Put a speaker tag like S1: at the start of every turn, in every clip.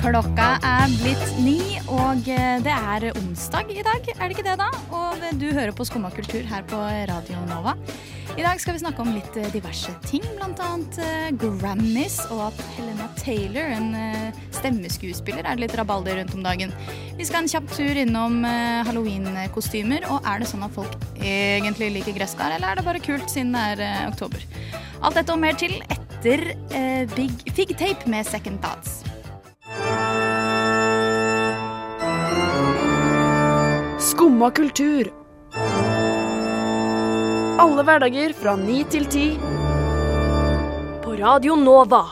S1: Klokka er blitt ni, og eh, det er onsdag i dag, er det ikke det da? Og du hører på Skumma kultur her på Radio Nova. I dag skal vi snakke om litt eh, diverse ting, eh, Grammys, og at Helena Taylor, en eh, stemmeskuespiller, er det litt rabalder rundt om dagen. Vi skal en kjapp tur innom halloweenkostymer, og er det sånn at folk egentlig liker gresskar, eller er det bare kult siden det er eh, oktober? Alt dette og mer til etter eh, Big Fig Tape med Second Thoughts.
S2: Skumma kultur. Alle hverdager fra ni til ti. På Radio Nova.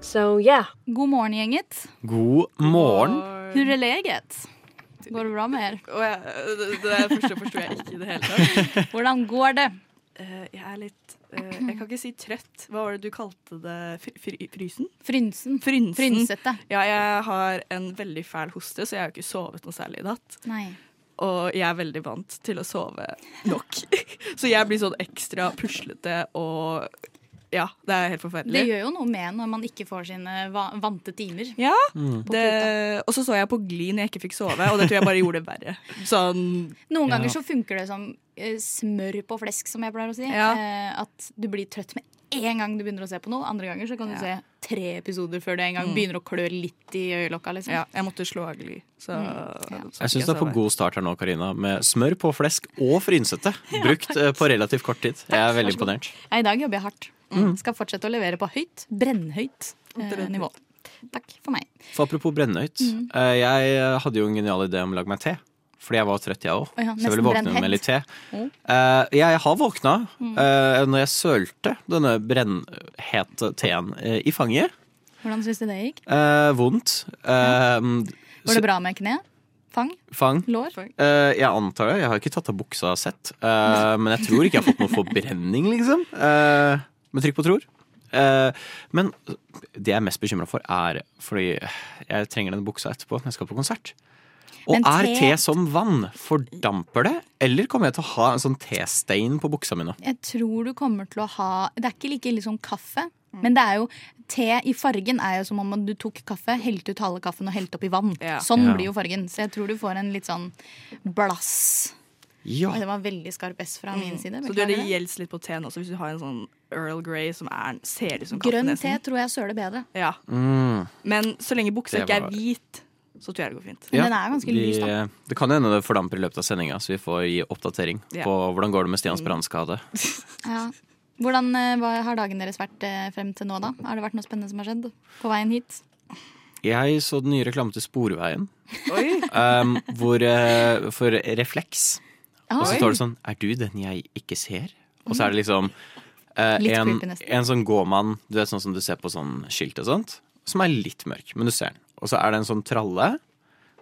S2: So yeah.
S1: God morgen, gjenget.
S3: God morgen.
S1: Hur är läget? Går det bra med her?
S4: Oh, ja. det, det første forsto jeg ikke i det hele tatt.
S1: Hvordan går det?
S4: Uh, jeg er litt uh, Jeg kan ikke si trøtt. Hva var det du kalte det? Fry, fry, frysen?
S1: Frynsen?
S4: Frynsen.
S1: Frynsete?
S4: Ja, jeg har en veldig fæl hoste, så jeg har jo ikke sovet noe særlig i natt.
S1: Nei.
S4: Og jeg er veldig vant til å sove nok. så jeg blir sånn ekstra puslete og Ja, det er helt forferdelig.
S1: Det gjør jo noe med når man ikke får sine vante timer.
S4: Ja,
S3: Mm.
S4: det, og så så jeg på Gli når jeg ikke fikk sove, og det tror jeg bare gjorde det verre. Sånn
S1: Noen
S3: Ja.
S1: ganger så funker det som eh, smør på flesk, som jeg pleier å si.
S4: Ja.
S1: Eh, at du blir trøtt med en gang du begynner å se på noe. Andre ganger så kan du
S4: Ja.
S1: se tre episoder før du en gang
S4: Mm.
S1: begynner å klø litt i øyelokka. Liksom.
S4: Ja, jeg måtte slå av Gli. Så,
S1: Mm, ja.
S4: så
S3: Jeg syns du er på god start her nå, Karina, med smør på flesk og frynsete. Brukt eh, på relativt kort tid. Jeg er veldig imponert.
S1: Ja, I dag jobber jeg hardt.
S4: Mm.
S1: Skal fortsette å levere på høyt, brennhøyt eh, nivå. Takk for meg.
S3: For apropos brennhøyt.
S1: Mm.
S3: eh, Jeg hadde jo en genial idé om å lage meg te. Fordi jeg var trøtt, jeg òg.
S1: Oh ja,
S3: så jeg ville våkne
S1: brennhet.
S3: med litt te.
S1: Mm.
S3: Eh, jeg har våkna eh, når jeg sølte denne brennhete teen eh, i fanget.
S1: Hvordan syns du det gikk?
S3: Eh, vondt. Eh,
S1: Var det bra med kne? Fang?
S3: Fang.
S1: Lår?
S3: Uh, jeg antar det. Jeg har ikke tatt av buksa sett. Uh, men jeg tror ikke jeg har fått noe forbrenning, liksom. Uh, med trykk på tror. Eh, men det jeg er mest bekymra for, er fordi jeg trenger den buksa etterpå når jeg skal på konsert. Og
S1: te...
S3: er
S1: te-
S3: som vann? Fordamper det? Eller kommer jeg til å ha en sånn testein på buksa mine?
S1: Jeg tror du kommer til å ha Det er ikke like ille som kaffe. Men det er jo te i fargen er jo som om du tok kaffe, helte ut halve kaffen og helte oppi vann.
S4: Ja.
S1: Sånn
S3: Ja.
S1: blir jo fargen. Så jeg tror du får en litt sånn blass.
S3: Ja.
S1: Oi, det var veldig skarp S fra min side.
S4: Mm. Så du,
S1: beklager
S4: det gjelder litt på teen også, hvis du har en sånn Earl Grey som er, ser ut som.
S1: Grønn te tror jeg søler bedre.
S4: Ja.
S3: Mm.
S4: Men så lenge buksa ikke er hvit, så tror jeg det går fint.
S1: Men
S3: Ja,
S1: den er ganske lys, da.
S3: Det kan hende det fordamper i løpet av sendinga, så vi får gi oppdatering
S4: Ja.
S3: på hvordan går det med
S1: Mm.
S3: Stians brannskade.
S1: Ja. Hvordan eh, hva har dagen deres vært eh, frem til nå, da? Har det vært noe spennende som har skjedd på veien hit?
S3: Jeg så den nye reklamen til Sporveien, um, hvor, eh, for refleks. Og så står det sånn Er du den jeg ikke ser? Og så er det liksom eh, en, en sånn gåmann, du vet sånn som du ser på sånn skilt og sånt, som er litt mørk, men du ser den. Og så er det en sånn tralle,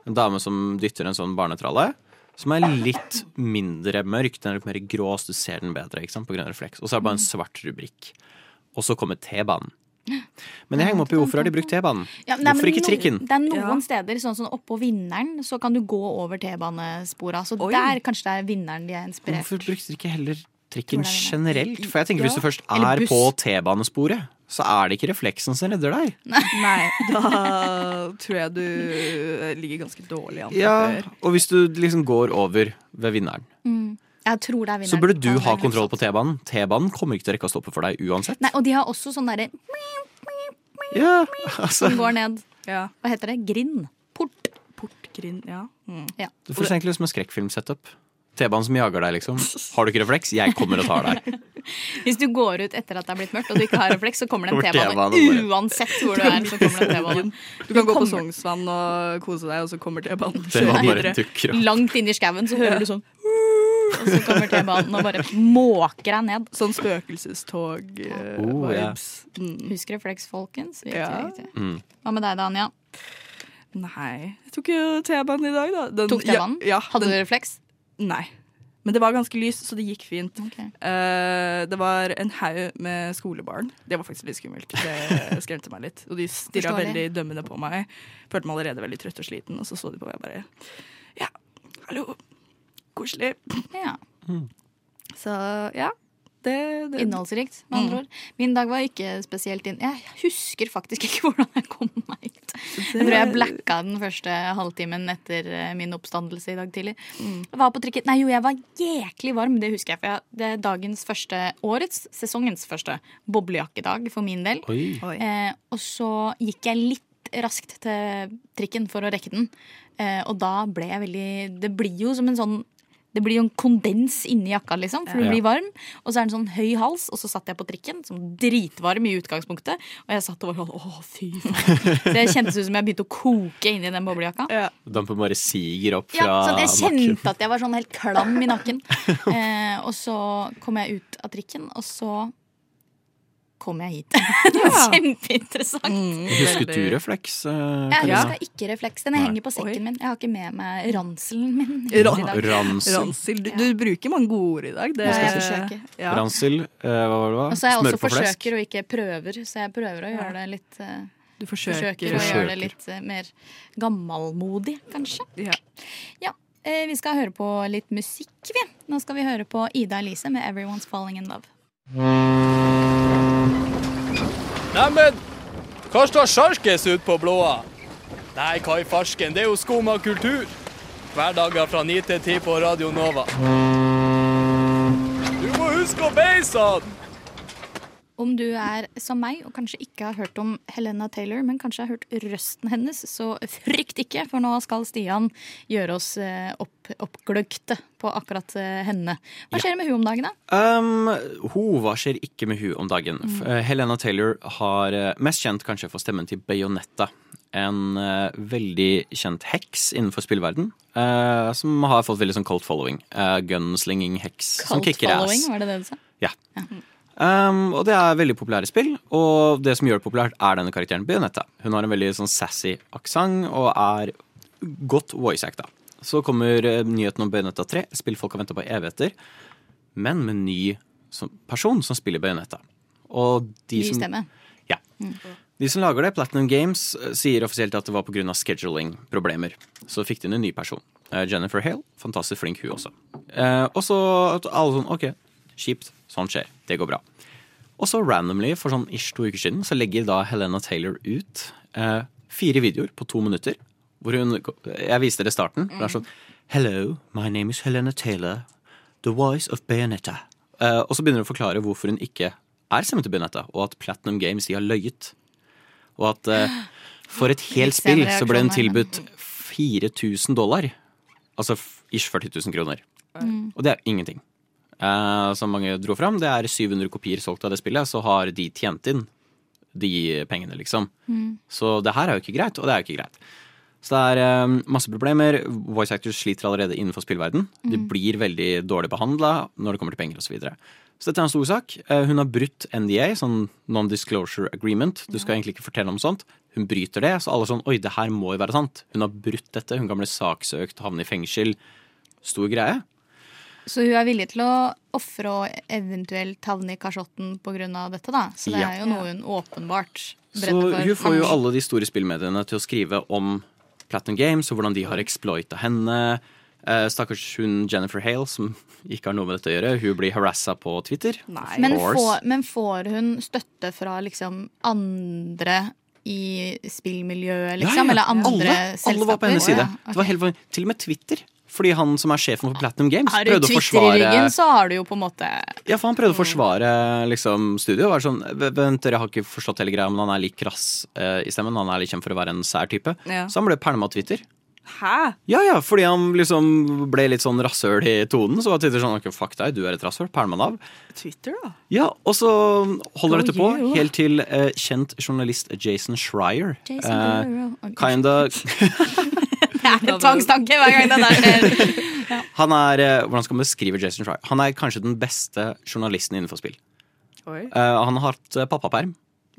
S3: en dame som dytter en sånn barnetralle, som er litt mindre mørk. Den er litt mer grå, så du ser den bedre ikke sant, på grunn refleks. Og så er det bare en svart rubrikk. Og så kommer T-banen. Men jeg henger meg opp i hvorfor har de brukt T-banen?
S1: Ja, nei,
S3: Hvorfor ikke
S1: no-
S3: trikken?
S1: Det er noen
S4: Ja.
S1: steder, sånn som oppå Vinneren, så kan du gå over T-banespora. Så
S4: Oi.
S1: der kanskje det er Vinneren de er inspirert.
S3: Hvorfor brukte de ikke heller trikken
S1: er
S3: generelt? For jeg tenker Hvis du først er på T-banesporet, så er det ikke refleksen som redder deg.
S4: Nei, da tror jeg du ligger ganske dårlig an
S3: Ja. Og hvis du liksom går over ved vinneren,
S1: Mm. Jeg tror det er Vinneren.
S3: så burde du ha kontroll på T-banen. T-banen kommer ikke til å rekke å stoppe for deg uansett.
S1: Nei, og de har også sånn derre
S3: Ja, altså
S1: som går ned.
S4: Ja.
S1: Hva heter det? Grind. Port.
S4: Portgrind, ja. Mm.
S3: Du får egentlig som en skrekkfilmsetup. T-banen som jager deg, liksom. Har du ikke refleks? Jeg kommer og tar deg.
S1: Hvis du går ut etter at det er blitt mørkt og du ikke har refleks, så kommer det en T-bane. Uansett hvor du er, så kommer det en T-bane.
S4: Du kan gå på
S1: kommer-
S4: Sognsvann og kose deg, og så kommer T-banen
S3: T-banen.
S1: Langt inn i skauen så hører du sånn Og så kommer T-banen og bare måker deg ned.
S4: Sånn spøkelsestog-vibes.
S3: Oh, ja.
S4: mm.
S1: Husk refleks, folkens. Viktig,
S4: Ja.
S1: viktig.
S3: Mm.
S1: Hva med deg, da, Anja?
S4: Nei, jeg tok jo T-banen i dag, da. Den-
S1: Tok T-banen?
S4: Ja, ja,
S1: Hadde du refleks?
S4: Nei. Men det var ganske lyst, så det gikk fint.
S1: Okay.
S4: Uh, det var en haug med skolebarn. Det var faktisk litt skummelt. Det skremte meg litt. Og de stirra veldig dømmende på meg. Følte meg allerede veldig trøtt og sliten, og så så de på meg og bare Ja, hallo. Koselig.
S1: Ja.
S4: Så ja. Det, det
S1: Innholdsrikt, med andre
S4: Mm.
S1: ord. Min dag var ikke spesielt inn... Jeg husker faktisk ikke hvordan jeg kom meg hit. Jeg tror jeg blacka den første halvtimen etter eh, min oppstandelse i dag tidlig.
S4: Mm.
S1: Jeg var på trikket Nei, jo, jeg var jæklig varm, det husker jeg. For jeg, det er dagens første, årets, sesongens første boblejakkedag for min del.
S3: Oi.
S4: Oi.
S1: Eh, og så gikk jeg litt raskt til trikken for å rekke den. Eh, og da ble jeg veldig Det blir jo som en sånn det blir jo en kondens inni jakka, liksom, for du blir varm. Og så er den sånn høy hals, og så satt jeg på trikken, som dritvarm i utgangspunktet. Og jeg satt og var sånn Å, fy faen. Så det kjentes ut som jeg begynte å koke inni den boblejakka.
S4: Ja.
S3: Dampen bare siger opp fra
S1: Ja, sånn, jeg
S3: nakken.
S1: kjente at jeg var sånn helt klam i nakken. Eh, og så kom jeg ut av trikken, og så kom jeg hit. det var kjempeinteressant.
S4: Mm,
S3: Husker du refleks? Uh,
S1: Jeg
S3: husker
S1: husker ikke refleks. Den henger på sekken
S4: Oi.
S1: min. Jeg har ikke med meg ranselen min.
S4: Ran-
S3: Ransel.
S4: Ransel. Du, du bruker mange gode ord i dag. Det,
S1: Ja, jeg forsøker.
S4: Ja.
S3: Ransel, uh, hva var det?
S1: Og så er jeg
S3: Smør
S1: også forsøker og ikke prøver, så jeg prøver å gjøre det litt uh,
S4: Du forsøker.
S1: Forsøker å gjøre det litt eh, mer gammalmodig, kanskje.
S4: Ja.
S1: Ja. eh, Vi skal høre på litt musikk, vi. Nå skal vi høre på Ida Elise med 'Everyone's Falling in Love'.
S5: Neimen, hva står sjarkes ut på blåa? Nei, hva i farsken, det er jo skum av kultur. Hverdager fra 9 til 10 på Radio Nova. Du må huske å beise han!
S1: Om du er som meg og kanskje ikke har hørt om Helena Taylor, men kanskje har hørt røsten hennes, så frykt ikke, for nå skal Stian gjøre oss eh, opp, oppgløgte på akkurat eh, henne. Hva skjer med hun om dagen, da?
S3: Um, hun hva skjer ikke med hun om dagen. F- eh, Helena Taylor har mest kjent kanskje for stemmen til Bayonetta. En uh, veldig kjent heks innenfor spillverden. uh, som har fått veldig sånn cult following. Uh, gunslinging heks som
S1: Cult
S3: kicker
S1: following, var det det du sa?
S3: Ja. Ja. Um, og det er veldig populære spill, og det som gjør det populært, er denne karakteren Bionetta. Hun har en veldig sånn sassy aksent og er godt voice acta. Så kommer eh, nyheten om Bionetta 3, spill folk har venta på evigheter, men med ny person som spiller Bionetta. Og de
S1: Ny
S3: som,
S1: stemme.
S3: ja. De som lager det, Platinum Games, eh, sier offisielt at det var pga. scheduling-problemer. Så fikk de inn en ny person. Eh, Jennifer Hale. Fantastisk flink, hun også. Eh, og så alle sånn OK, kjipt. Sånt skjer. Det går bra. Og så randomly, for sånn ish to uker siden, så legger da Helena Taylor ut eh, fire videoer på to minutter. Hvor hun Jeg viste dere starten. Mm. Det er sånn Hello, my name is Helena Taylor. The voice of Bayonetta. Eh, og så begynner hun å forklare hvorfor hun ikke er stemmen til Bayonetta, og at Platinum Games de har løyet. Og at eh, for et helt spill så ble hun tilbudt 4000 dollar. Altså ish 40 000 kroner. Og det er ingenting. Eh, som mange dro fram, det er 700 kopier solgt av det spillet, så har de tjent inn de pengene, liksom. Så det her er jo ikke greit, og det er jo ikke greit. Så det er eh, masse problemer. Voice actors sliter allerede innenfor spillverden. De blir veldig dårlig behandla når det kommer til penger osv. Så, videre. så dette er en stor sak. Eh, hun har brutt NDA, sånn Non-Disclosure Agreement. Du skal egentlig ikke fortelle om sånt. Hun bryter det, så alle er sånn Oi, det her må jo være sant. Hun har brutt dette. Hun kan bli saksøkt, havne i fengsel. Stor greie.
S1: Så hun er villig til å ofre og eventuelt havne i kasjotten pga. dette, da. Så det
S3: Ja.
S1: er jo noe hun åpenbart
S3: Så
S1: brenner for.
S3: hun får jo alle de store spillmediene til å skrive om Platinum Games og hvordan de har exploita henne. Uh, Stakkars hun Jennifer Hale, som ikke har noe med dette å gjøre. Hun blir harassa på Twitter.
S1: Men får, men får hun støtte fra liksom andre i spillmiljøet, liksom?
S3: Ja, ja.
S1: Eller andre
S3: alle,
S1: selskaper?
S3: alle var på hennes
S1: side.
S3: side.
S1: ja,
S3: Det var helt, til og med Twitter. Fordi han som er sjefen for Platinum Games,
S1: Har du
S3: prøvde å
S1: Twitter i ryggen, så har du jo på en måte
S3: Ja, for han prøvde å forsvare liksom, studio. Var sånn, Vent, dere har ikke forstått hele greia, men han er litt krass eh, i stemmen. Han er litt kjent for å være en sær type.
S4: Ja.
S3: Så han ble pælma av Twitter.
S4: Hæ?
S3: Ja, ja, fordi han liksom ble litt sånn rasshøl i tonen. Så var Twitter sånn okay, fuck deg, du er et rasshøl. Pælma han av.
S4: Twitter, da?
S3: Ja, og så holder
S4: oh,
S3: dette på
S4: yeah.
S3: helt til eh, kjent journalist Jason Schreier.
S1: Jason
S3: eh, kinda
S1: er en tvangstanke hver gang det der skjer.
S3: Han er eh, Hvordan skal man beskrive Jason Schreier? Han er kanskje den beste journalisten innenfor spill.
S4: Oi.
S3: Eh, han har hatt eh, pappaperm,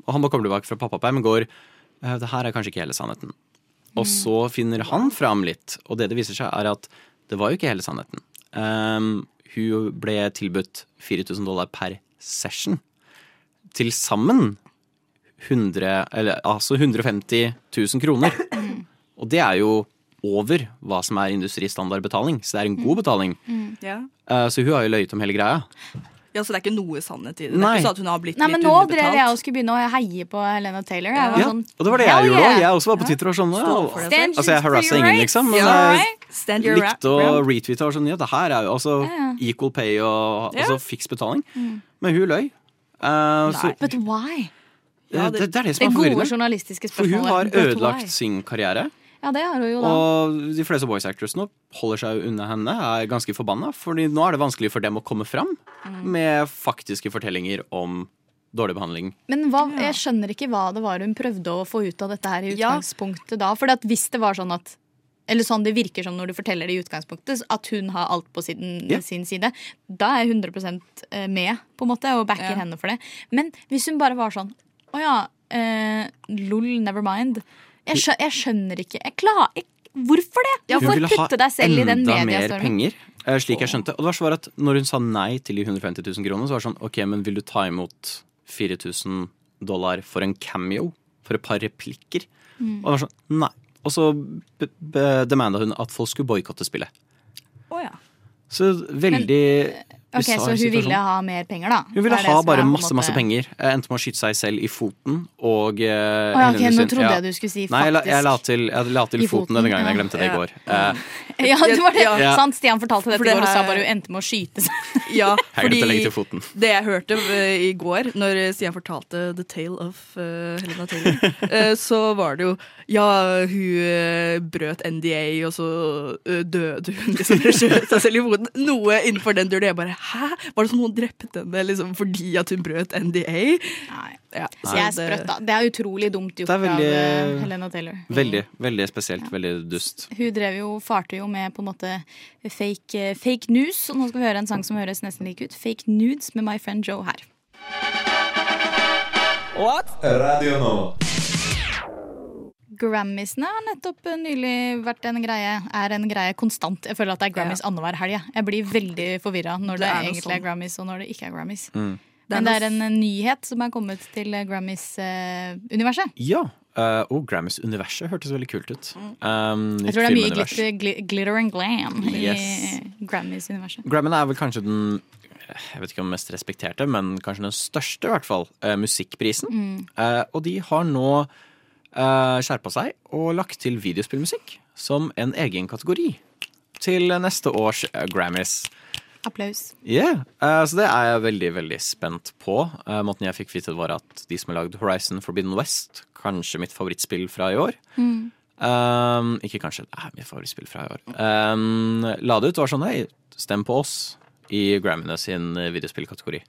S3: og han bare kommer tilbake fra pappaperm går uh, Det her er kanskje ikke hele sannheten. Og så finner han fram litt, og det det viser seg, er at det var jo ikke hele sannheten. Um, hun ble tilbudt 4000 dollar per session. Til sammen 100, eller, altså 150 000 kroner. Og det er jo over hva som er industristandardbetaling, så det er en god betaling.
S4: Yeah.
S3: Uh, Så hun har jo løyet om hele greia.
S4: ja, Så det er ikke noe sannhet i det? Det er ikke sånn at hun har blitt
S1: Nei, men
S4: litt
S1: nå
S4: underbetalt?
S1: drev jeg og skulle begynne å heie på Helena Taylor. Jeg var
S3: Ja,
S1: sånn,
S3: og det var det jeg gjorde òg.
S1: yeah.
S3: Jeg også var på Twitter og sånn. Ja.
S1: Stand
S3: Altså, jeg harassa ingen,
S1: right.
S3: liksom. Men
S4: Ja.
S3: jeg
S4: Stand your
S3: likte å retweete og sånn. Ja, det her er jo altså
S1: ja.
S3: equal pay og altså fiks betaling. Men hun løy. Nei, så,
S1: But why?
S4: Ja,
S3: det,
S4: det-
S3: det er det
S1: Det
S3: er forvirrende. For hun har ødelagt sin karriere.
S1: Ja, det har hun jo da.
S3: Og de fleste voice actors nå holder seg unna henne, er ganske forbanna. Fordi nå er det vanskelig for dem å komme fram
S1: Mm.
S3: med faktiske fortellinger om dårlig behandling.
S1: Men hva, jeg skjønner ikke hva det var hun prøvde å få ut av dette her i
S4: Ja.
S1: utgangspunktet da. For hvis det var sånn at eller sånn det virker som når du forteller det i utgangspunktet, at hun har alt på sin,
S3: yeah.
S1: sin side. Da er jeg 100% med, på en måte, og backer
S4: yeah.
S1: henne for det. Men hvis hun bare var sånn Å ja, eh, lol, never mind. Jeg, skjø jeg skjønner ikke. Jeg klar, jeg, Hvorfor det?
S3: Hun
S1: Hvorfor
S3: ville ha
S1: putte deg selv i den
S3: enda mer
S1: mediestormen?
S3: penger, eh, slik jeg skjønte. Og det var så at når hun sa nei til de 150 000 kronene, så var det sånn OK, men vil du ta imot 4000 dollar for en cameo? For et par replikker?
S1: Mm.
S3: Og det var sånn nei. Og så demanda hun at folk skulle boikotte spillet.
S4: Oh, ja.
S3: Så veldig
S1: Ok, Så hun
S3: situasjon.
S1: ville ha mer penger, da?
S3: Hun ville ha bare masse,
S1: måte-
S3: masse penger. Jeg endte med å skyte seg selv i foten og uh,
S1: oh, ja, ok, Nå
S3: trodde
S1: trodde
S3: ja.
S1: jeg du skulle si
S3: Nei, jeg la, jeg la til, jeg la til foten,
S1: foten,
S3: denne gangen. Jeg glemte det i går. Eh,
S1: Ja, det var det.
S4: Ja.
S1: Sant, Stian fortalte dette
S4: det
S1: i går og sa bare hun endte med å skyte seg.
S4: Ja, fordi det jeg hørte eh, i går, når Stian fortalte The Tale of eh, Helena Taylor, eh, så var det jo Ja, hun brøt NDA, og så døde hun liksom skjøt seg selv i hodet. Noe innenfor den døren. Jeg bare Hæ? Var det som noen drepte henne liksom, fordi at hun brøt NDA?
S1: Nei.
S4: Ja,
S1: Så jeg er sprøtt, da. Det er utrolig dumt gjort
S3: Det veldig-
S1: av Helena Taylor.
S3: Veldig, veldig spesielt. Veldig dust.
S1: Hun drev jo, farte jo med på en måte fake, eh, fake news. Og nå skal vi høre en sang som høres nesten lik ut. Fake Nudes med My Friend Joe her.
S6: Radio nå.
S1: Grammysene har nettopp eh, nylig vært en greie. Er en greie konstant. Jeg føler at det er Grammys annenhver helg. jeg. Jeg blir veldig forvirra når det,
S4: Det er egentlig
S1: egentlig er
S4: sånn.
S1: Grammys og når det ikke er Grammys.
S3: Mm.
S1: Men det er en eh, nyhet som er kommet til eh, Grammys-universet.
S3: Ja. Eh, oh, Grammys-universet hørtes veldig kult ut. Um,
S1: Jeg tror det er mye glitter, gli, glitter and glam i
S3: Yes.
S1: Grammys-universet.
S3: Grammyen er vel kanskje den jeg vet ikke om mest respekterte, men kanskje den største, i hvert fall, uh, musikkprisen.
S1: Mm.
S3: Uh, og de har nå uh, skjerpa seg og lagt til videospillmusikk som en egen kategori til neste års Grammys.
S1: Applaus.
S3: Yeah. Uh, så det er jeg veldig, veldig spent på. Uh, måten jeg fikk vite det var at de som har lagd Horizon Forbidden West, kanskje mitt favorittspill fra i år um, Ikke kanskje, det er mitt favorittspill fra i år. Um, la det ut var sånn Hei, stem på oss i Grammyene sin videospillkategori.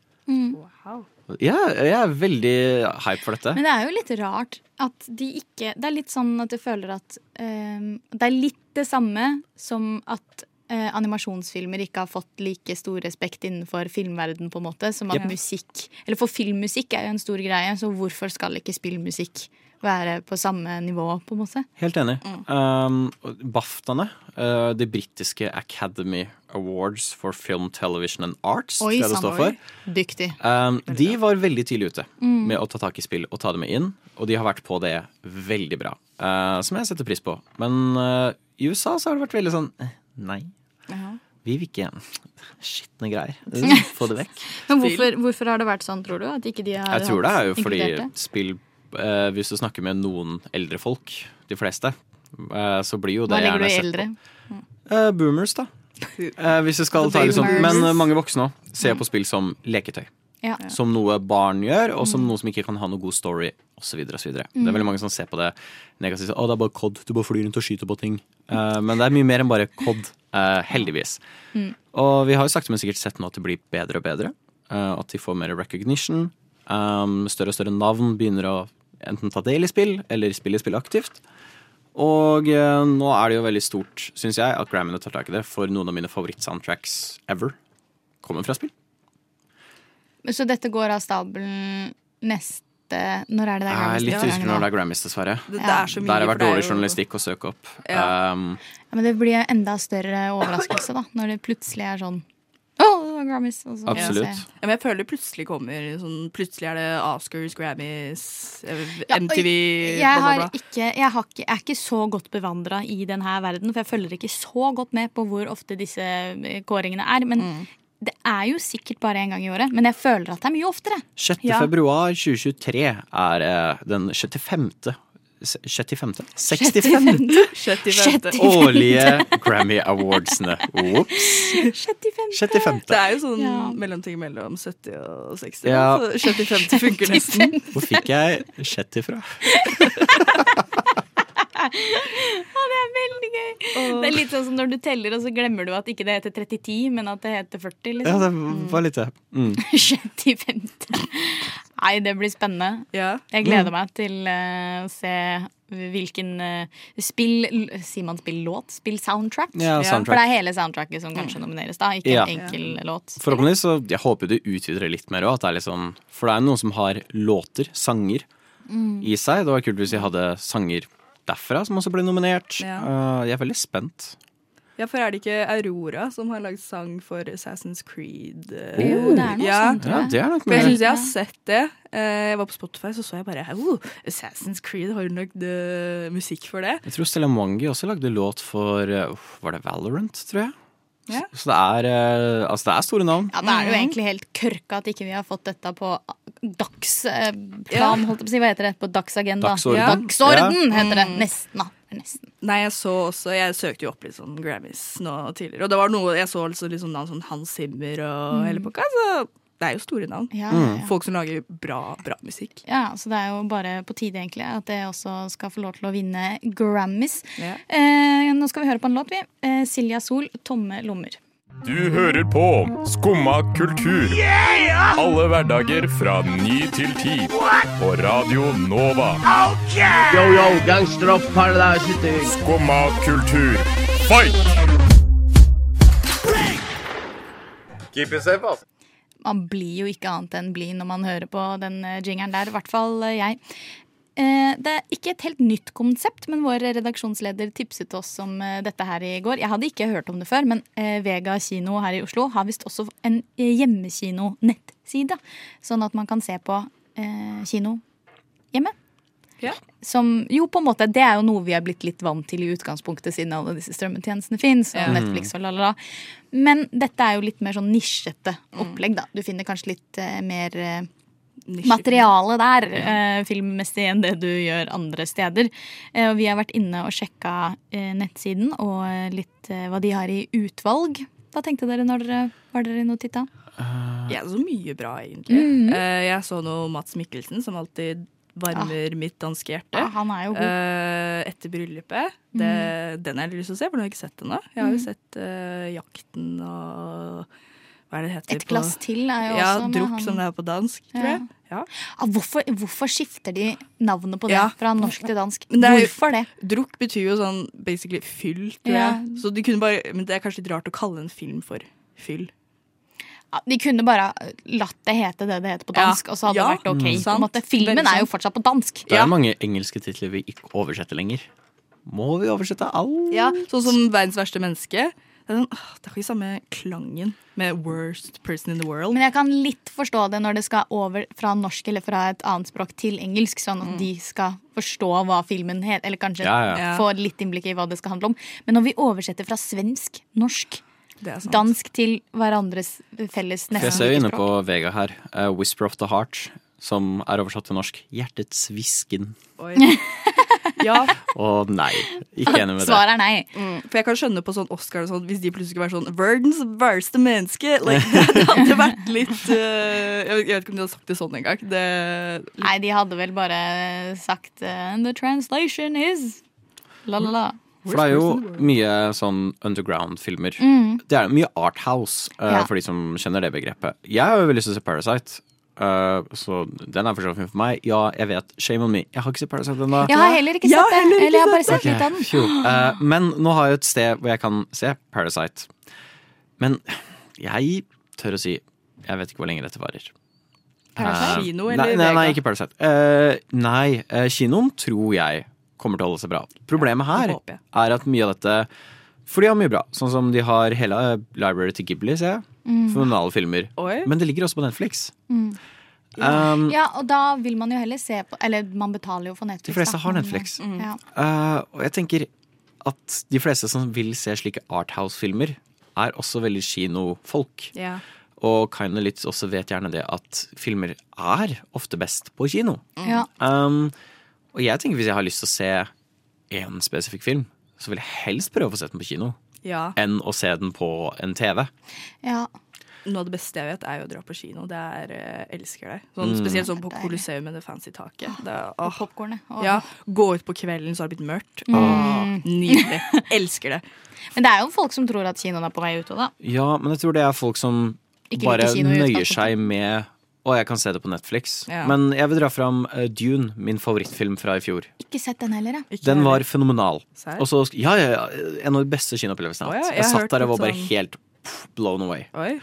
S3: Ja, jeg er veldig hype for dette.
S1: Men det er jo litt rart at de ikke Det er litt sånn at du føler at um, Det er litt det samme som at animasjonsfilmer ikke har fått like stor respekt innenfor filmverden på en måte, som at
S3: Yep.
S1: musikk Eller for filmmusikk er jo en stor greie, så hvorfor skal ikke spillmusikk være på samme nivå, på en måte?
S3: Helt enig. Um, BAFTAene, uh, det britiske Academy Awards for Film, Television and Arts,
S1: Oi,
S3: tror jeg det står for.
S1: Dyktig.
S3: Um, de var veldig tidlig ute med å ta tak i spill og ta det med inn, og de har vært på det veldig bra. Uh, som jeg setter pris på. Men uh, i USA så har det vært veldig sånn Nei. Vi vil ikke skitne greier. Få det vekk.
S1: Men hvorfor, hvorfor har det vært sånn, tror du? At ikke de har
S3: Jeg tror det er jo fordi spill eh, Hvis du snakker med noen eldre folk, de fleste, eh, så blir jo det
S1: Hva legger du i
S3: gjerne sett
S1: eldre?
S3: på. Eh, boomers, da. Eh, hvis du skal ta liksom. Men eh, mange voksne òg ser på spill som leketøy.
S1: Ja.
S3: Som noe barn gjør, og
S1: Mm.
S3: som noe som ikke kan ha noe god story, osv. Det er veldig mange som ser på det negativt. Å, det er bare COD. Du bare flyr rundt og skyter på ting. Uh, men det er mye mer enn bare COD, eh, heldigvis.
S1: Mm.
S3: Og vi har jo sakte, men sikkert sett nå at det blir bedre og bedre. Uh, at de får mer recognition. Um, større og større navn begynner å enten ta del i spill, eller spille spill aktivt. Og uh, nå er det jo veldig stort, syns jeg, at Grammyene tar tak i det, for noen av mine favorittsoundtracks ever kommer fra spill.
S1: Så dette går av stabelen neste Når er det det er
S3: Jeg er litt usikker når det er Grammys, dessverre.
S4: Det, det er så mye.
S3: Der har det vært
S4: er
S3: dårlig journalistikk å søke opp.
S4: Ja.
S3: Um,
S1: Ja, men det blir enda større overraskelse da, når det plutselig er sånn Oh, Grammys. Og
S3: Absolutt.
S4: Ja, men jeg føler det plutselig kommer sånn, Plutselig er det Oscars, Grammys, MTV
S1: Ja,
S4: MTV,
S1: Jeg, har
S4: bla, bla.
S1: ikke, jeg, har ikke, jeg er ikke så godt bevandra i denne verden, for jeg følger ikke så godt med på hvor ofte disse eh, kåringene er. Men
S4: Mm.
S1: Det er jo sikkert bare én gang i året. Men jeg føler at det er mye oftere.
S3: 6.
S4: Ja.
S3: februar 2023 er eh, den 65. s- 65. 65.
S4: 75.
S3: årlige Grammy Awardsene. Ops.
S1: 75.
S3: 65.
S4: Det er jo sånn
S1: Ja.
S4: mellomting mellom 70 og 60.
S3: Ja.
S4: Så 75 funker nesten.
S3: Hvor fikk jeg 70 fra?
S1: Det er veldig gøy. Det er litt sånn som når du teller, og så glemmer du at ikke det heter 3010, men at det heter 40.
S3: Ja,
S1: Liksom.
S3: det var litt det. Mm.
S1: 75. Nei, det blir spennende.
S4: Ja.
S1: Jeg gleder meg til uh, å se hvilken uh, spill Sier man spillåt? Spill-soundtrack?
S3: Ja,
S4: soundtrack.
S1: For det er hele soundtracket som kanskje nomineres, da. Ikke
S3: Ja.
S1: en enkel låt.
S3: Forhåpentligvis så Jeg håper de utvider det litt mer òg. Sånn, for det er jo noen som har låter, sanger, i seg. Det var kult hvis de hadde sanger derfra som også ble nominert.
S4: Ja.
S3: Uh, jeg er veldig spent.
S4: ja, for er det ikke Aurora som har lagd sang for Assassin's Creed? eh?
S1: Jo, det er noe
S4: ja.
S1: sånt,
S3: Ja, det er nok
S4: For jeg syns jeg har sett det. Eh, Jeg var på Spotify, så så jeg bare oh, Assassin's Creed har hun lagd musikk for det.
S3: Jeg tror Stella Mwangi også lagde låt for uh, Var det Valorant, tror jeg?
S4: Ja.
S3: Så, det er Altså, det er store navn.
S1: Ja, Da er det jo egentlig helt kørka at ikke vi har fått dette på dagsplan, holdt jeg på å si. Hva heter det? På dagsagenda.
S3: Dagsorden.
S4: Ja.
S1: Dagsorden heter det. Nesten, da. Nesten.
S4: Nei, jeg så også Jeg søkte jo opp litt sånn Grammys nå tidligere, og det var noe jeg så altså litt sånn navn sånn Hans Zimmer og hele pakka. Så det er jo store navn.
S1: Ja, ja, ja.
S4: Folk som lager bra, bra musikk.
S1: ja, så det er jo bare på tide, egentlig, at det også skal få lov til å vinne Grammys.
S4: Ja.
S1: Eh, nå skal vi høre på en låt, vi. Eh, Silja Sol, 'Tomme lommer'.
S7: Du hører på Skumma kultur. Alle hverdager fra ny til ti. På Radio Nova.
S8: Yo, yo, gangsteropp.
S7: Skumma kultur, fight!
S6: Keep it safe, altså.
S1: Man blir jo ikke annet enn blid når man hører på den eh, jingeren der, i hvert fall eh, jeg. Eh, Det er ikke et helt nytt konsept, men vår redaksjonsleder tipset oss om eh, dette her i går. Jeg hadde ikke hørt om det før, men eh, Vega kino her i Oslo har visst også en hjemmekino-nettside. Sånn at man kan se på eh, kino hjemme.
S4: Ja.
S1: Som jo på en måte, Det er jo noe vi er blitt litt vant til i utgangspunktet, siden alle disse strømmetjenestene fins.
S4: Ja.
S1: Netflix og la, la, la. Men dette er jo litt mer sånn nisjete opplegg. da. Du finner kanskje litt mer eh,
S4: Nisje-
S1: materiale der eh, filmmessig enn det du gjør andre steder. Eh, og vi har vært inne og sjekka eh, nettsiden og eh, litt hva de har i utvalg. Hva tenkte dere når dere var dere inne og titta?
S4: Jeg så mye bra, egentlig.
S1: Mhm.
S4: Eh, Jeg så noe Mats Mikkelsen, som alltid varmer mitt danske hjerte.
S1: Ja, han er jo god.
S4: Eh, etter bryllupet. Det, Den har jeg lyst til å se, for nå har jeg ikke sett ennå. Jeg har jo
S1: Mhm.
S4: sett Jakten og Hva er det heter?
S1: Et glass til er jo
S4: ja,
S1: også
S4: Drukk,
S1: han.
S4: som det er på dansk, tror
S1: Ja.
S4: jeg. Ja.
S1: Ah, hvorfor, hvorfor skifter de navnet på det
S4: Ja.
S1: fra norsk til dansk?
S4: Men det er
S1: Hvorfor det?
S4: Drukk betyr jo sånn basically fyll, tror
S1: Ja.
S4: jeg. Så de kunne bare, men det er kanskje litt rart å kalle en film for fyll.
S1: Ja, de kunne bare latt det hete det det heter på
S4: Ja.
S1: dansk, og så hadde
S4: Ja,
S1: det vært ok.
S4: mm.
S1: På en måte. Filmen er jo fortsatt på dansk.
S3: Det er
S4: Ja.
S3: mange engelske titler vi ikke oversetter lenger. Må vi oversette alt?
S4: Ja, Sånn som Verdens verste menneske. Det er, sånn, det har ikke samme klangen med worst person in the world.
S1: Men jeg kan litt forstå det når det skal over fra norsk eller fra et annet språk til engelsk, sånn at de skal forstå hva filmen het, eller kanskje
S3: Ja, ja.
S1: Få litt innblikk i hva det skal handle om. Men når vi oversetter fra svensk, norsk,
S4: er
S1: dansk til hverandres felles
S3: For jeg ser jo inne på Vega her. Uh, 'Whisper of the Heart', som er oversatt til norsk 'Hjertets hvisken'.
S4: Ja,
S3: Og nei, ikke enig med det.
S1: Svaret er nei.
S4: mm, for jeg kan skjønne på sånn Oscar og sånn, hvis de plutselig skulle være sånn Verdens verste menneske. Like, det hadde vært litt uh, Jeg vet jeg vet ikke om de hadde sagt det sånn engang. Det
S1: Nei, de hadde vel bare sagt uh, The translation is la, la, la.
S3: For det er jo mye sånn underground-filmer.
S1: Mm.
S3: Det er mye arthouse, uh,
S1: Ja.
S3: for de som kjenner det begrepet. Jeg har jo veldig lyst til å se Parasite. Uh, så den er for så vidt for meg. Ja, jeg vet. Shame on me. Jeg har ikke sett Parasite ennå.
S1: Jeg har heller ikke sett det.
S4: ikke
S1: Eller jeg har bare
S4: sett
S1: okay. litt av den.
S3: Phew. Eh, men nå har jeg et sted hvor jeg kan se Parasite. Men jeg tør å si Jeg vet ikke hvor lenge dette varer.
S1: Parasite?
S3: Eh,
S4: Kino eller
S3: nei, nei,
S4: nei,
S3: ikke Parasite. Uh, nei, uh, kinoen tror jeg kommer til å holde seg bra. Problemet her er at mye av dette For de har mye bra. Sånn som de har hele library til Ghibli, ser jeg. Fenomenale filmer.
S4: Oi.
S3: Men det ligger også på Netflix.
S1: Mm.
S3: Um,
S1: Ja, og da vil man jo heller se på Eller man betaler jo for Netflix.
S3: De fleste har Netflix.
S1: Ja.
S3: Uh, og jeg tenker at de fleste som vil se slike Arthouse-filmer, er også veldig kinofolk.
S4: Ja.
S3: Og kind of litt også vet gjerne det at filmer er ofte best på kino.
S1: Ja.
S3: Um, og jeg tenker hvis jeg har lyst til å se én spesifikk film, så vil jeg helst prøve å se den på kino.
S4: Ja.
S3: Enn å se den på en TV.
S1: ja.
S4: Noe av det beste jeg vet, er jo å dra på kino. Det er jeg elsker det. Sånn,
S3: Mm.
S4: Spesielt sånn på
S1: Det.
S4: Colosseum med det fancy taket. Det er,
S1: Og popkornet. Og-
S4: Ja, Gå ut på kvelden, så har det blitt mørkt.
S1: Mm.
S4: Nydelig. Elsker det.
S1: Men det er jo folk som tror at kinoen er på vei ut òg, da.
S3: Ja, men jeg tror det er folk som
S1: Ikke
S3: bare nøyer seg med Å, jeg kan se det på Netflix.
S4: Ja.
S3: Men jeg vil dra fram uh, Dune, min favorittfilm fra i fjor.
S1: Ikke sett den heller, jeg.
S4: Ikke
S3: Den var fenomenal. Og så, ja, ja, ja, en av de beste kinoopplevelsene
S4: Å
S3: jeg har hatt.
S4: jeg
S3: Jeg satt der og var bare
S4: sånn-
S3: helt pff, blown away.
S4: Oi.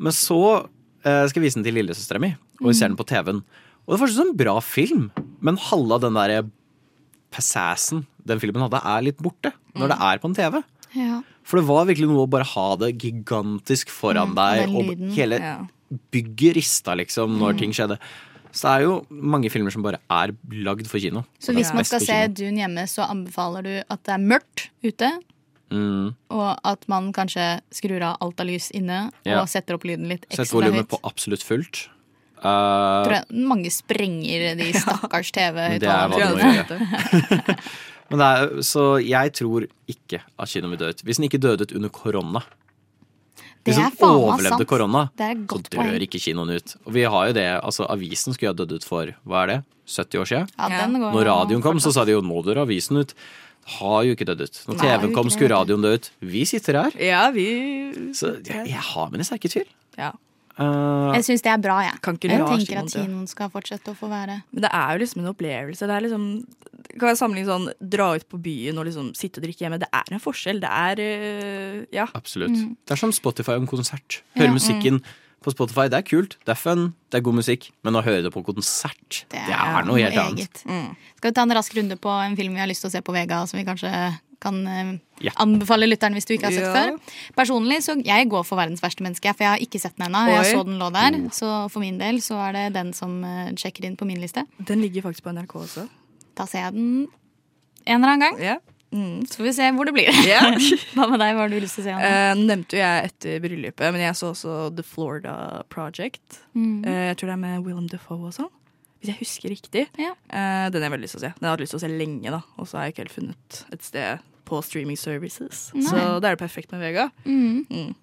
S3: Men så uh, skal jeg vise den til lillesøstera mi, og vi ser den på TV-en. Og det var fortsatt en bra film, men halve av den der passassen den filmen hadde, er litt borte når det er på en TV.
S1: Ja.
S3: For det var virkelig noe å bare ha det gigantisk foran deg,
S1: den
S3: og
S1: lyden,
S3: hele
S4: Ja.
S3: Bygget rista, liksom, når ting skjedde. Så det er jo mange filmer som bare er lagd for kino.
S1: Så hvis man skal se. Dune hjemme, så anbefaler du at det er mørkt ute,
S3: mm,
S1: og at man kanskje skrur av alt av lys inne
S3: Ja.
S1: og setter opp lyden litt
S3: Sett
S1: ekstra
S3: volumet
S1: høyt.
S3: på absolutt fullt.
S1: Tror
S3: Eh,
S1: jeg mange sprenger de stakkars
S3: er
S1: TV-høyttalerne.
S3: men det er, så jeg tror ikke at kinoen vil dø ut. Hvis den ikke døde ut under korona.
S1: Det
S3: Hvis
S1: er meg
S3: overlevde
S1: sant.
S3: korona, så dør
S1: point.
S3: ikke kinoen ut. Og vi har jo det, altså Avisen skulle ha dødd ut for hva er det, 70 år siden?
S1: Ja,
S4: Ja.
S1: den går
S3: Når radioen kom, så sa de jo nå dør avisen ut. Har jo ikke dødd ut. Når TV-en kom, skulle radioen dø ut. Vi sitter her.
S4: Ja, vi
S3: Så jeg, jeg har mine sterke tvil.
S4: ja.
S3: Eh,
S1: Jeg syns det er bra, jeg.
S4: Kan ikke
S1: Jeg tenker at kinoen skal fortsette å få være
S4: Men det er jo liksom en opplevelse. Det er liksom Kan jeg sammenligne sånn dra ut på byen og liksom sitte og drikke hjemme. Det er en forskjell. Det er uh, Ja.
S3: absolutt. Det er som Spotify og en konsert.
S1: Høre Ja.
S3: musikken musikken på Spotify, det er kult, det er fun, det er god musikk. Men å høre det på konsert, det er, noe helt annet.
S4: Mm.
S1: Skal vi ta en rask runde på en film vi har lyst til å se på Vega, som vi kanskje kan eh,
S3: Ja.
S1: anbefale lytteren hvis du ikke har sett
S4: Ja.
S1: før? Personlig så jeg går for verdens verste menneske, for jeg har ikke sett den ennå. Jeg så den lå der, så for min del så er det den som eh, sjekker inn på min liste.
S4: Den ligger faktisk på NRK også.
S1: Da ser jeg den en eller annen gang.
S4: Ja. Mm.
S1: Så får vi se hvor det blir.
S4: Yeah.
S1: Hva med deg? Hva har du lyst til å se? Anna?
S4: Eh, nevnte jo jeg etter bryllupet, men jeg så også The Florida Project.
S1: Mm.
S4: Uh, jeg tror det er med Willem Defoe og sånn. Hvis jeg husker riktig.
S1: Ja.
S4: Uh, den har jeg veldig lyst til å se. Den har jeg hatt lyst til å se lenge, da. Og så har jeg ikke helt funnet et sted på streaming services.
S1: Nei.
S4: Så da er det perfekt med Vega.
S1: Mm.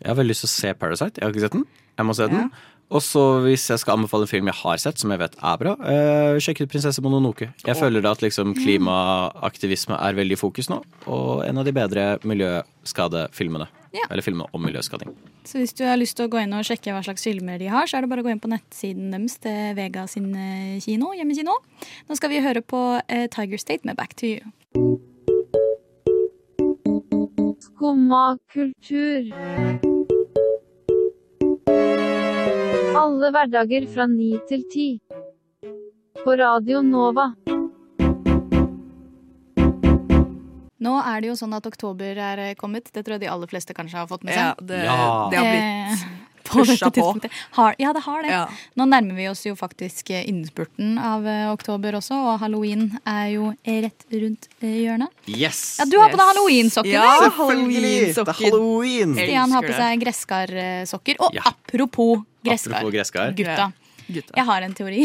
S3: Jeg har veldig lyst til å se Parasite. Jeg har ikke sett den. Jeg må se den.
S4: Ja.
S3: Og så hvis jeg skal anbefale en film jeg har sett, som jeg vet er bra, eh, sjekk ut 'Prinsesse Mononoke'. Jeg føler at liksom klimaaktivisme er veldig i fokus nå, og en av de bedre miljøskadefilmene.
S1: Ja.
S3: Eller filmene om miljøskading.
S1: Så hvis du har lyst til å gå inn og sjekke hva slags filmer de har, så er det bare å gå inn på nettsiden deres til Vega sin eh, kino, hjemmekino. Nå skal vi høre på eh, Tiger State med Back to You.
S9: Skumma kultur. Alle hverdager fra ni til ti. På Radio Nova.
S1: Nå er det jo sånn at oktober er eh, kommet. Det tror jeg de aller fleste kanskje har fått med
S4: Ja,
S1: seg.
S4: det,
S3: Ja.
S4: det har blitt
S1: Eh, på
S4: pusha på.
S1: Har, ja, det har det.
S4: Ja.
S1: Nå nærmer vi oss jo faktisk eh, innspurten av uh, oktober også, og halloween er jo rett rundt eh, hjørnet.
S3: Yes!
S1: Ja, du har på deg halloweensokker.
S4: Ja.
S3: Selvfølgelig! Det er
S4: Halloween-sokker.
S1: Stian har på seg gresskarsokker. Og
S3: Ja.
S1: apropos gresskar,
S3: Apropos gresskar.
S1: gutta.
S4: Gutta.
S1: Jeg har en teori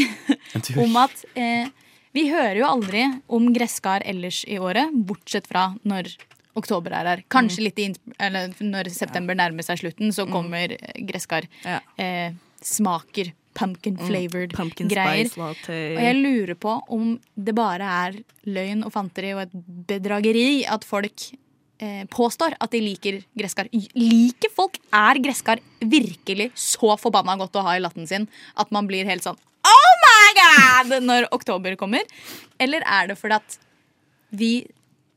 S3: En teori.
S1: om at uh, vi hører jo aldri om gresskar ellers i året, bortsett fra når oktober er her. Kanskje litt i, eller når september nærmer seg slutten, så kommer eh, gresskar. Eh, smaker. Pumpkin flavored
S4: Pumpkin
S1: greier. Og jeg lurer på om det bare er løgn og fanteri og et bedrageri at folk eh, påstår at de liker gresskar. Liker folk er gresskar virkelig så forbanna godt å ha i latten sin at man blir helt sånn Oh my god! når oktober kommer? Eller er det fordi at vi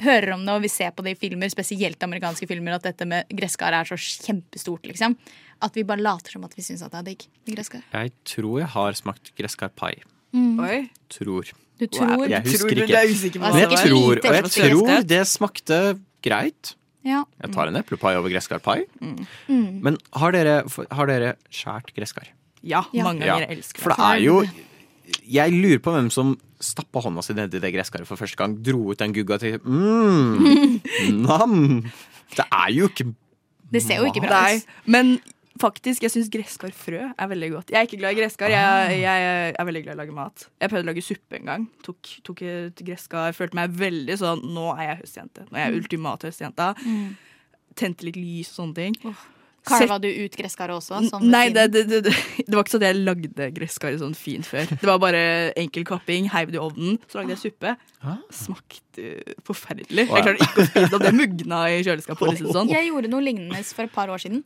S1: hører om det og vi ser på det i filmer, spesielt amerikanske filmer, at dette med gresskar er så kjempestort, liksom? At vi bare later som at vi syns at det er digg med gresskar.
S3: Jeg tror jeg har smakt gresskarpai.
S4: Oi.
S3: Tror.
S1: Du tror
S3: Jeg husker
S4: Tror
S3: ikke. Men jeg tror, og jeg tror det smakte greit.
S1: Ja.
S3: Jeg tar en eplepai over gresskarpai.
S1: Mm.
S3: Men har dere, har dere skjært gresskar?
S4: Ja, mange
S3: Ja,
S4: ganger. Jeg elsker
S3: For det er jo Jeg lurer på hvem som stappa hånda si nedi det gresskaret for første gang, dro ut den gugga til mm, Nam! Det er jo ikke
S1: Det ser jo ikke bra ut.
S4: men faktisk, jeg syns gresskarfrø er veldig godt. Jeg er ikke glad i gresskar. Jeg, jeg er veldig glad i å lage mat. Jeg prøvde å lage suppe en gang. Tok, tok et gresskar. Følte meg veldig sånn Nå er jeg høstjente. Nå er jeg ultimat høstjenta.
S1: Mm.
S4: Tente litt lys og sånne ting.
S1: Karva du ut gresskaret også? Som
S4: Nei, det, det, det, det, var ikke sånn at jeg lagde gresskaret sånn fint før. Det var bare enkel kapping, heiv det i ovnen, så lagde jeg suppe. Smakte forferdelig. Jeg klarte ikke å spise det opp. Det mugna i kjøleskapet. Sånn.
S1: Jeg gjorde noe lignende for et par år siden.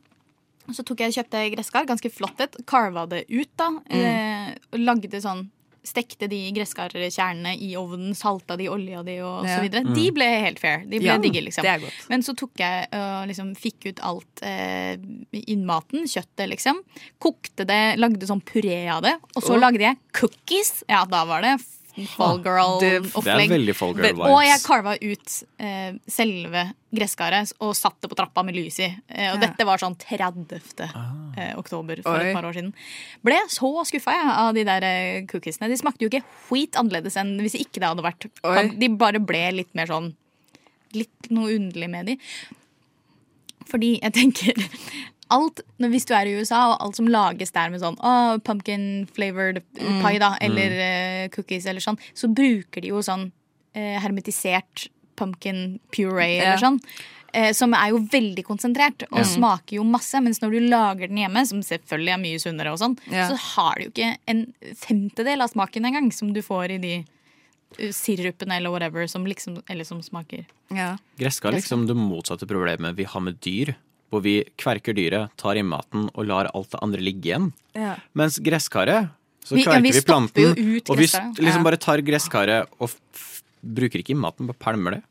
S1: Så tok jeg kjøpte gresskar, ganske flott et, carva det ut, da. Eh, og lagde sånn Stekte de gresskarkjernene i ovnen, salta de, olja de og
S4: Ja.
S1: så videre.
S4: Mm.
S1: De ble helt fair. De ble
S4: Ja,
S1: digge, liksom. Men så tok jeg og liksom fikk ut alt eh, innmaten, kjøttet, liksom. Kokte det, lagde sånn puré av det. Og så
S3: oh.
S1: lagde jeg cookies. Ja, da var det Fall
S3: Det- det er
S1: Girl-opplegg.
S3: veldig Fall
S1: Og jeg carva ut eh, selve gresskaret og satt det på trappa med lys i. Eh, og
S4: Ja.
S1: dette var sånn 30. Eh, oktober for
S4: Oi.
S1: et par år siden. Ble så skuffa jeg av de der eh, cookiesene. De smakte jo ikke skit annerledes enn hvis ikke det hadde vært
S4: Oi.
S1: De bare ble litt mer sånn Litt noe underlig med de. Fordi jeg tenker alt, Hvis du er i USA, og alt som lages der med sånn oh, pumpkin flavored
S4: Mm.
S1: pie, da, eller
S4: Mm.
S1: eh, cookies eller sånn, så bruker de jo sånn uh, hermetisert pumpkin puree eller sånn. eh, som er jo veldig konsentrert og smaker jo masse. Mens når du lager den hjemme, som selvfølgelig er mye sunnere, og sånn, så har du jo ikke en femtedel av smaken engang som du får i de sirupene eller whatever som liksom, eller som smaker.
S4: Ja.
S3: Gresskar er liksom det motsatte problemet vi har med dyr. Hvor vi kverker dyret, tar inn maten og lar alt det andre ligge igjen.
S4: Ja.
S3: Mens gresskaret, så
S1: Vi- ja,
S3: kverker
S1: vi
S3: vi, planten.
S1: ut
S3: og vi liksom
S4: Ja.
S3: bare tar gresskaret og bruker ikke maten, bare pælmer det.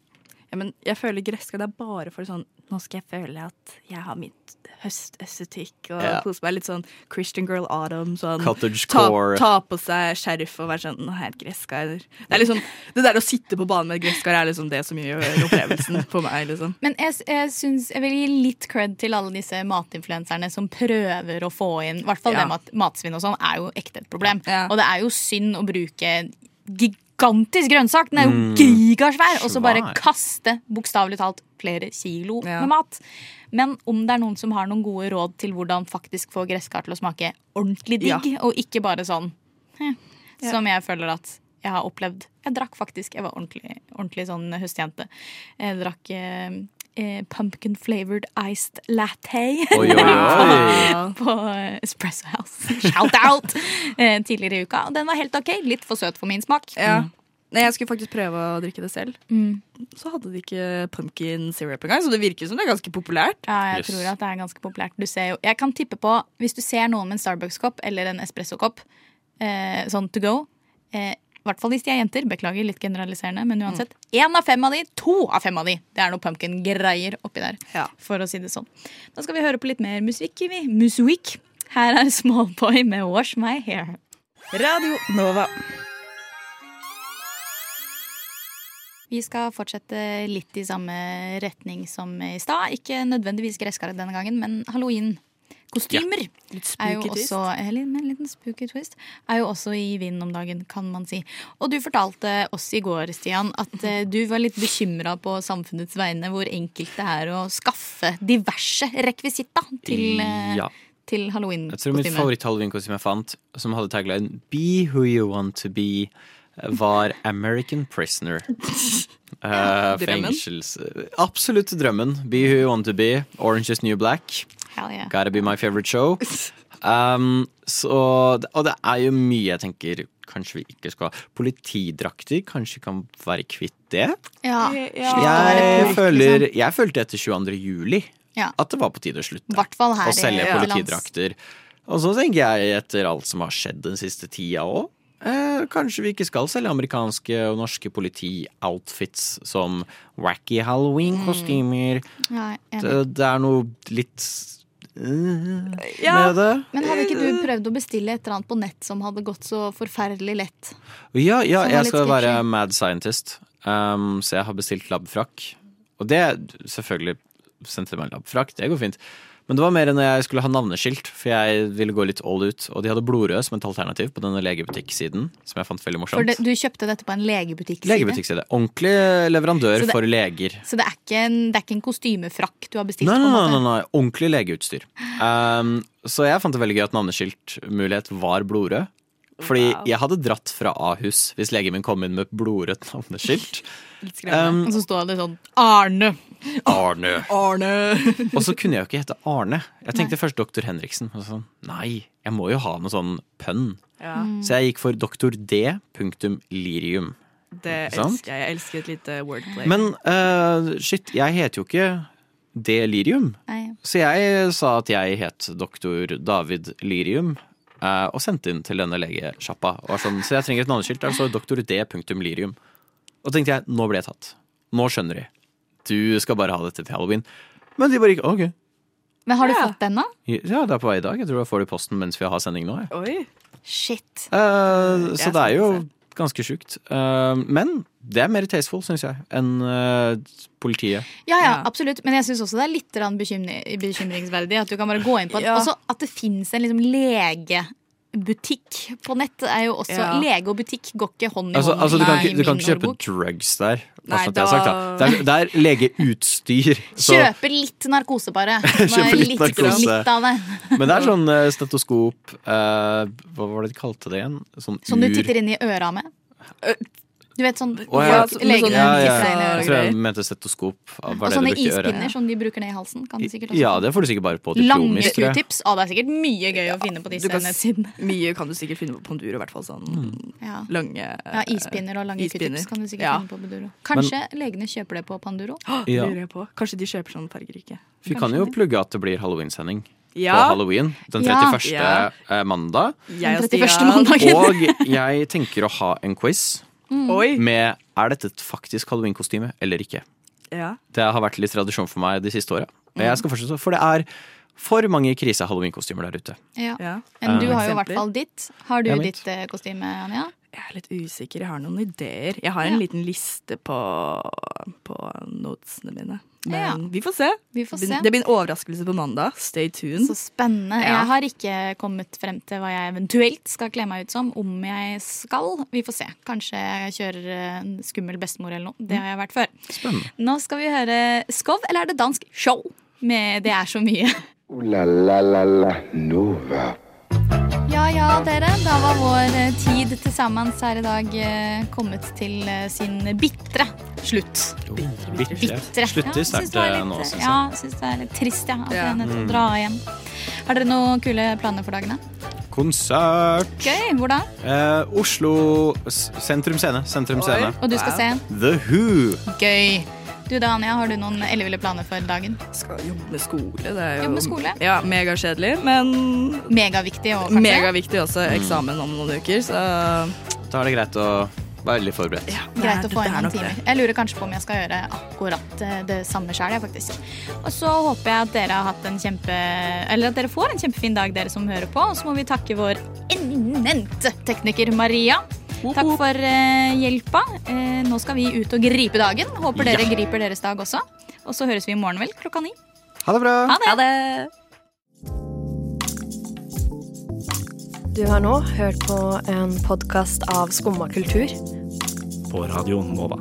S4: Ja, men jeg føler gresskar det er bare for sånn Nå skal jeg føle at jeg har mitt høstestetikk og
S3: Ja.
S4: kose meg litt sånn Christian Girl Autumn. Sånn,
S3: Cottage
S4: ta,
S3: core.
S4: ta på seg skjerf og være sånn Nå har jeg et gresskar. Det er liksom Det der å sitte på banen med et gresskar er liksom det som gjør opplevelsen på meg, liksom.
S1: Men jeg, jeg, syns, jeg vil gi litt cred til alle disse matinfluenserne som prøver å få inn I hvert fall
S4: Ja.
S1: det med at matsvinn og sånn er jo ekte et problem.
S4: Ja.
S1: Og det er jo synd å bruke gigantisk grønnsak. Den er jo
S4: Mm.
S1: gigasvær. Og så bare kaste bokstavelig talt flere kilo
S4: Ja.
S1: med mat. Men om det er noen som har noen gode råd til hvordan faktisk få gresskar til å smake ordentlig digg,
S4: Ja.
S1: og ikke bare sånn eh, som jeg føler at jeg har opplevd. Jeg drakk faktisk, jeg var ordentlig, ordentlig sånn høstjente. Jeg drakk eh, eh, pumpkin flavored iced latte
S3: Oi, oi, oi.
S1: på på Espresso House. Shout out! eh, tidligere i uka. Og den var helt ok. Litt for søt for min smak.
S4: Ja. Nei, jeg skulle faktisk prøve å drikke det selv.
S1: Mm.
S4: Så hadde de ikke pumpkin syrup engang, så det virker som det er ganske populært.
S1: Ja, jeg tror at det er ganske populært. Du ser jo, jeg kan tippe på, Hvis du ser noen med en Starbucks-kopp eller en espressokopp eh, sånn to go eh, I hvert fall hvis de er jenter. Beklager, litt generaliserende, men uansett. Én av fem av de, to av fem av de, det er noe pumpkin-greier oppi der. For å si det sånn. Da skal vi høre på litt mer musikk. vi. Musikk. Her er Smallboy med Wash My Hair.
S4: Radio Nova.
S1: Vi skal fortsette litt i samme retning som i stad. Ikke nødvendigvis gresskaret denne gangen, men halloween-kostymer.
S4: ja.
S1: er jo også, eller, en liten spooky twist. Er jo også i vinden om dagen, kan man si. Og du fortalte oss i går, Stian, at eh, du var litt bekymra på samfunnets vegne hvor enkelt det er å skaffe diverse rekvisitter til, eh,
S3: Ja.
S1: til
S3: Jeg tror mitt favoritt-halloween-kostyme jeg fant, som hadde tagline 'Be who you want to be', var American Prisoner.
S1: Uh,
S3: fengsels... Absolutt drømmen. Be who you want to be. Orange is new black.
S1: Yeah.
S3: Gotta be my favorite show. Um, så, og det er jo mye jeg tenker kanskje vi ikke skal ha. Politidrakter, kanskje vi kan være kvitt det?
S1: Ja,
S3: Jeg, føler,
S1: liksom.
S3: jeg følte etter 22. juli
S1: Ja.
S3: at det var på tide å slutte
S1: her
S3: å selge politidrakter. Og så tenker jeg, etter alt som har skjedd den siste tida òg, eh, kanskje vi ikke skal selge amerikanske og norske politi-outfits som wacky halloween-kostymer.
S1: Mm.
S3: det, det er noe litt uh,
S1: Ja,
S3: med det.
S1: Men hadde ikke du prøvd å bestille et eller annet på nett som hadde gått så forferdelig lett?
S3: Ja, ja jeg skal være mad scientist, um, så jeg har bestilt labfrakk. Og det selvfølgelig sendte meg labfrakk, det går fint. Men det var mer når jeg skulle ha navneskilt, for jeg ville gå litt all ut. Og de hadde blodrød som et alternativ på denne legebutikksiden, som jeg fant veldig
S1: For
S3: morsomt.
S1: det, du kjøpte dette på en legebutikkside?
S3: Legebutikkside. Ordentlig leverandør
S1: det-
S3: for leger.
S1: Så det er, ikke en, det er ikke en kostymefrakk du har bestilt?
S3: Nei, nei, nei, nei. ordentlig legeutstyr. Um, så jeg fant det veldig gøy at navneskiltmulighet var blodrød. Fordi jeg hadde dratt fra Ahus hvis legen min kom inn med blodrødt navneskilt. Um,
S1: Og så står det sånn Arne.
S3: Arne.
S4: Arne.
S3: Og så kunne jeg jo ikke hete Arne. Jeg tenkte først doktor Henriksen. Og sånn, nei, jeg må jo ha noe sånn pønn.
S4: Ja.
S3: Så jeg gikk for doktor D. Punktum lirium.
S4: Det elsker jeg. Jeg elsker et lite wordplay.
S3: Men uh, shit, jeg heter jo ikke D. Lirium.
S1: Nei.
S3: Så jeg sa at jeg het doktor David Lirium. Eh, og sendte inn til denne legesjappa. Sånn, så jeg trenger et navneskilt Altså det doktor D. Lirium. Og tenkte jeg, nå ble jeg tatt. Nå skjønner de. Du skal bare ha dette til halloween. Men de bare ikke OK.
S1: Men har du fått den, da?
S3: Ja, det er på vei i dag. Jeg tror jeg får det i posten mens vi har sending nå. Jeg.
S4: Oi.
S1: Shit.
S3: Uh, så
S4: Jeg
S3: det er jo ganske sjukt. Uh, men det er mer tasteful, syns jeg, enn uh, politiet.
S1: Ja, ja, absolutt. Men jeg syns også det er litt bekymringsverdig at du kan bare gå inn på at,
S4: Ja.
S1: også at det fins en liksom legebutikk på nett. er jo også
S4: Ja.
S1: Lege og butikk går ikke hånd i
S3: Altså,
S1: hånd.
S3: altså du, kan ikke, du kan ikke kjøpe drugs der.
S4: Nei,
S3: så at jeg har sagt, da. Det, er, det er legeutstyr. Så,
S1: Kjøpe litt narkose, bare.
S3: Kjøpe litt narkose.
S1: litt av det.
S3: men det er sånn eh, stetoskop uh, Hva var det de kalte det igjen? Sånn
S1: Som du titter inn i øra med. Du vet sånn
S3: oh, ja.
S4: Ja,
S1: legene
S4: sånn-
S3: ja, ja, Jeg tror jeg mente stetoskop.
S1: Og sånne ispinner som de bruker ned i halsen. Kan de sikkert også
S3: Ja, det får du sikkert bare på
S1: Lange
S3: jeg.
S1: q-tips. Det er sikkert mye gøy å finne på disse
S4: kan
S1: nettsidene.
S4: Mye kan du sikkert finne på Panduro, i hvert fall sånn
S1: Ja.
S4: lange
S1: Ja, ispinner og lange q-tips kan du sikkert
S4: Ja.
S1: finne på Panduro. Kanskje legene kjøper det på Panduro?
S3: Ja.
S4: Lurer jeg på. Kanskje de kjøper sånn fargerike.
S3: Vi kan jo plugge at det blir halloweensending på
S4: Ja,
S3: halloween. Den 31.
S4: Ja.
S3: eh, mandag.
S4: jeg og
S1: 31.
S4: Stian.
S1: mandagen.
S3: Og jeg tenker å ha en quiz
S4: Oi.
S3: med er dette et faktisk halloweenkostyme eller ikke.
S4: Ja.
S3: Det har vært litt tradisjon for meg de siste åra. Jeg skal fortsette, for det er for mange krise-halloweenkostymer der ute.
S1: Ja.
S4: ja.
S1: Men du
S3: Eh,
S1: har jo i hvert fall ditt. Har du
S3: Ja,
S1: ditt eh, kostyme, Anja?
S4: Jeg er litt usikker. Jeg har noen ideer. Jeg har en
S1: Ja.
S4: liten liste på, på notesene mine. Men
S1: Ja.
S4: vi får se.
S1: Vi får
S4: Det
S1: se.
S4: blir- Det blir en overraskelse på mandag. Stay tuned.
S1: Så spennende.
S4: Ja.
S1: Jeg har ikke kommet frem til hva jeg eventuelt skal kle meg ut som. Om jeg skal. Vi får se. Kanskje jeg kjører en skummel bestemor eller noe. Det har jeg vært før.
S3: Spennende.
S1: Nå skal vi høre Skov, eller er det dansk show? Med Det er så mye.
S10: Uh, la la la la Nova.
S1: Ja ja, dere. Da var vår eh, tid til sammen her i dag eh, kommet til eh, sin bitre slutt.
S3: Bitre. Slutter sterkt nå, syns jeg.
S1: Ja, syns det er litt trist, ja. At
S4: Ja.
S1: jeg er nødt til å dra hjem. Har dere noen kule planer for dagene?
S3: Konsert.
S1: Gøy. Hvor da?
S3: Eh, Oslo Sentrum Scene. Sentrum Scene.
S1: Og du skal se?
S3: The Who.
S1: Gøy. Du da, Anja, har du noen elleville planer for dagen?
S4: Skal jobbe med skole. Det er jo
S1: Jobbe med skole?
S4: Ja, Megakjedelig, men
S1: Megaviktig òg, kanskje?
S4: megaviktig også. Eksamen om noen uker, så
S3: Da er det greit å være veldig forberedt.
S1: Greit å få inn noen timer. Jeg lurer kanskje på om jeg skal gjøre akkurat eh, det samme sjøl, faktisk. Og så håper jeg at dere har hatt en kjempe Eller at dere får en kjempefin dag, dere som hører på. Og så må vi takke vår eminente tekniker Maria. Takk for eh, hjelpa. Eh, nå skal vi ut og gripe dagen. Håper dere
S3: Ja.
S1: griper deres dag også. Og så høres vi i morgen vel klokka ni.
S3: Ha det bra.
S1: Ha det!
S2: Du har nå hørt på en podkast av Skumma kultur.
S11: På radioen Nova.